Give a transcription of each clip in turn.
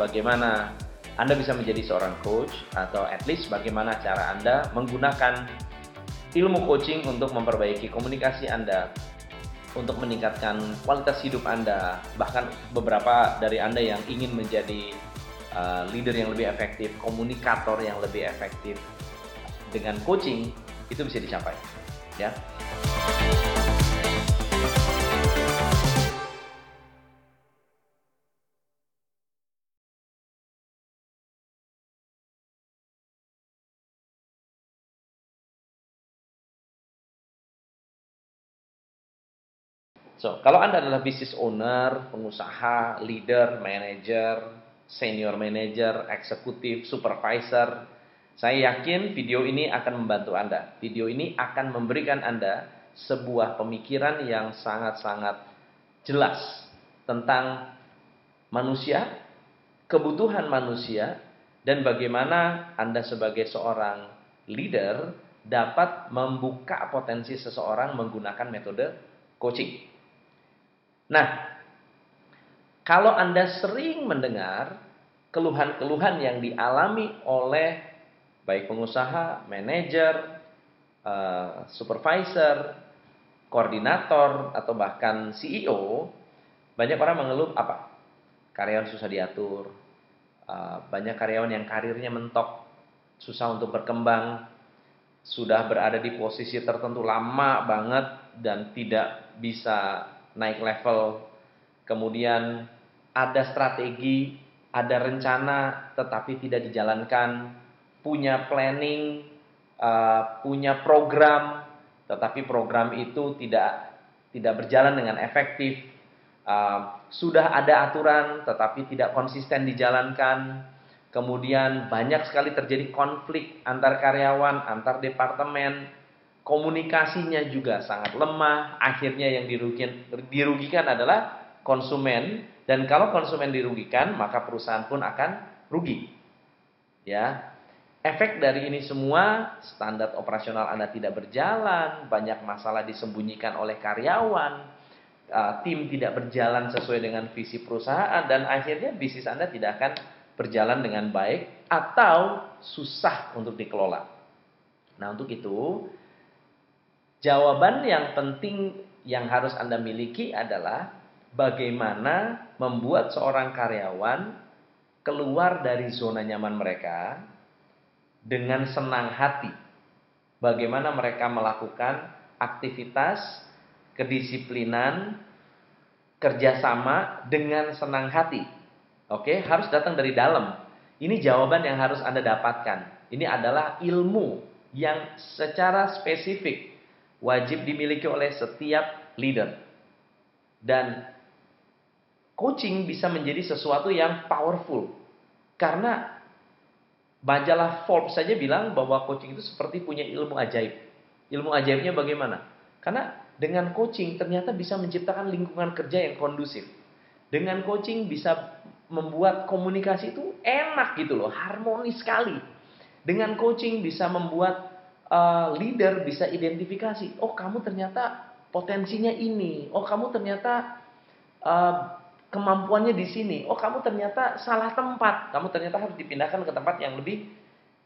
bagaimana Anda bisa menjadi seorang coach atau at least bagaimana cara Anda menggunakan ilmu coaching untuk memperbaiki komunikasi Anda, untuk meningkatkan kualitas hidup Anda, bahkan beberapa dari Anda yang ingin menjadi uh, leader yang lebih efektif, komunikator yang lebih efektif dengan coaching itu bisa dicapai, ya. So, kalau Anda adalah business owner, pengusaha, leader, manager, senior manager, eksekutif, supervisor, saya yakin video ini akan membantu Anda. Video ini akan memberikan Anda sebuah pemikiran yang sangat-sangat jelas tentang manusia, kebutuhan manusia, dan bagaimana Anda sebagai seorang leader dapat membuka potensi seseorang menggunakan metode coaching. Nah, kalau Anda sering mendengar keluhan-keluhan yang dialami oleh baik pengusaha, manajer, uh, supervisor, koordinator, atau bahkan CEO, banyak orang mengeluh apa? Karyawan susah diatur, uh, banyak karyawan yang karirnya mentok, susah untuk berkembang, sudah berada di posisi tertentu lama banget dan tidak bisa naik level, kemudian ada strategi, ada rencana tetapi tidak dijalankan, punya planning, uh, punya program, tetapi program itu tidak tidak berjalan dengan efektif. Uh, sudah ada aturan tetapi tidak konsisten dijalankan. Kemudian banyak sekali terjadi konflik antar karyawan, antar departemen, komunikasinya juga sangat lemah, akhirnya yang dirugikan, dirugikan adalah konsumen dan kalau konsumen dirugikan maka perusahaan pun akan rugi. Ya. Efek dari ini semua standar operasional Anda tidak berjalan, banyak masalah disembunyikan oleh karyawan, uh, tim tidak berjalan sesuai dengan visi perusahaan dan akhirnya bisnis Anda tidak akan berjalan dengan baik atau susah untuk dikelola. Nah, untuk itu Jawaban yang penting yang harus Anda miliki adalah bagaimana membuat seorang karyawan keluar dari zona nyaman mereka dengan senang hati. Bagaimana mereka melakukan aktivitas, kedisiplinan, kerjasama dengan senang hati. Oke, harus datang dari dalam. Ini jawaban yang harus Anda dapatkan. Ini adalah ilmu yang secara spesifik wajib dimiliki oleh setiap leader. Dan coaching bisa menjadi sesuatu yang powerful. Karena majalah Forbes saja bilang bahwa coaching itu seperti punya ilmu ajaib. Ilmu ajaibnya bagaimana? Karena dengan coaching ternyata bisa menciptakan lingkungan kerja yang kondusif. Dengan coaching bisa membuat komunikasi itu enak gitu loh, harmonis sekali. Dengan coaching bisa membuat uh, leader bisa identifikasi, oh kamu ternyata potensinya ini, oh kamu ternyata uh, kemampuannya di sini, oh kamu ternyata salah tempat, kamu ternyata harus dipindahkan ke tempat yang lebih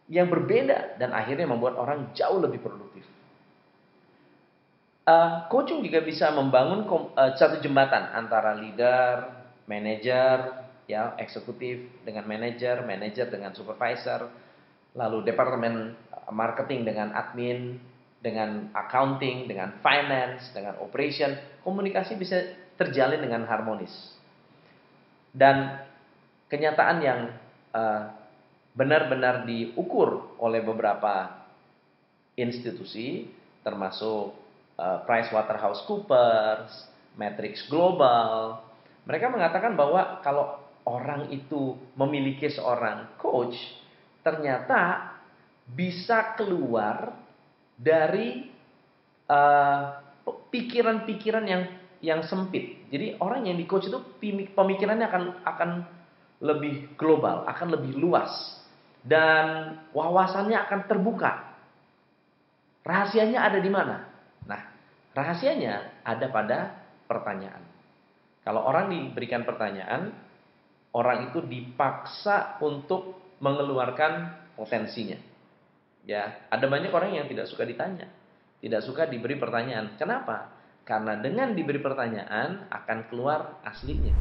yang berbeda dan akhirnya membuat orang jauh lebih produktif. Uh, coaching juga bisa membangun uh, satu jembatan antara leader, manager, ya eksekutif dengan manager, manager dengan supervisor, lalu departemen marketing dengan admin, dengan accounting, dengan finance, dengan operation, komunikasi bisa terjalin dengan harmonis. Dan kenyataan yang uh, benar-benar diukur oleh beberapa institusi, termasuk uh, PricewaterhouseCoopers, Matrix Global, mereka mengatakan bahwa kalau orang itu memiliki seorang coach, ternyata bisa keluar dari eh, pikiran-pikiran uh, yang yang sempit. Jadi orang yang di coach itu pemikirannya akan akan lebih global, akan lebih luas dan wawasannya akan terbuka. Rahasianya ada di mana? Nah, rahasianya ada pada pertanyaan. Kalau orang diberikan pertanyaan, orang itu dipaksa untuk mengeluarkan potensinya. Ya, ada banyak orang yang tidak suka ditanya, tidak suka diberi pertanyaan. Kenapa? Karena dengan diberi pertanyaan akan keluar aslinya.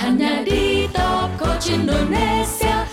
Hanya di Coach Indonesia.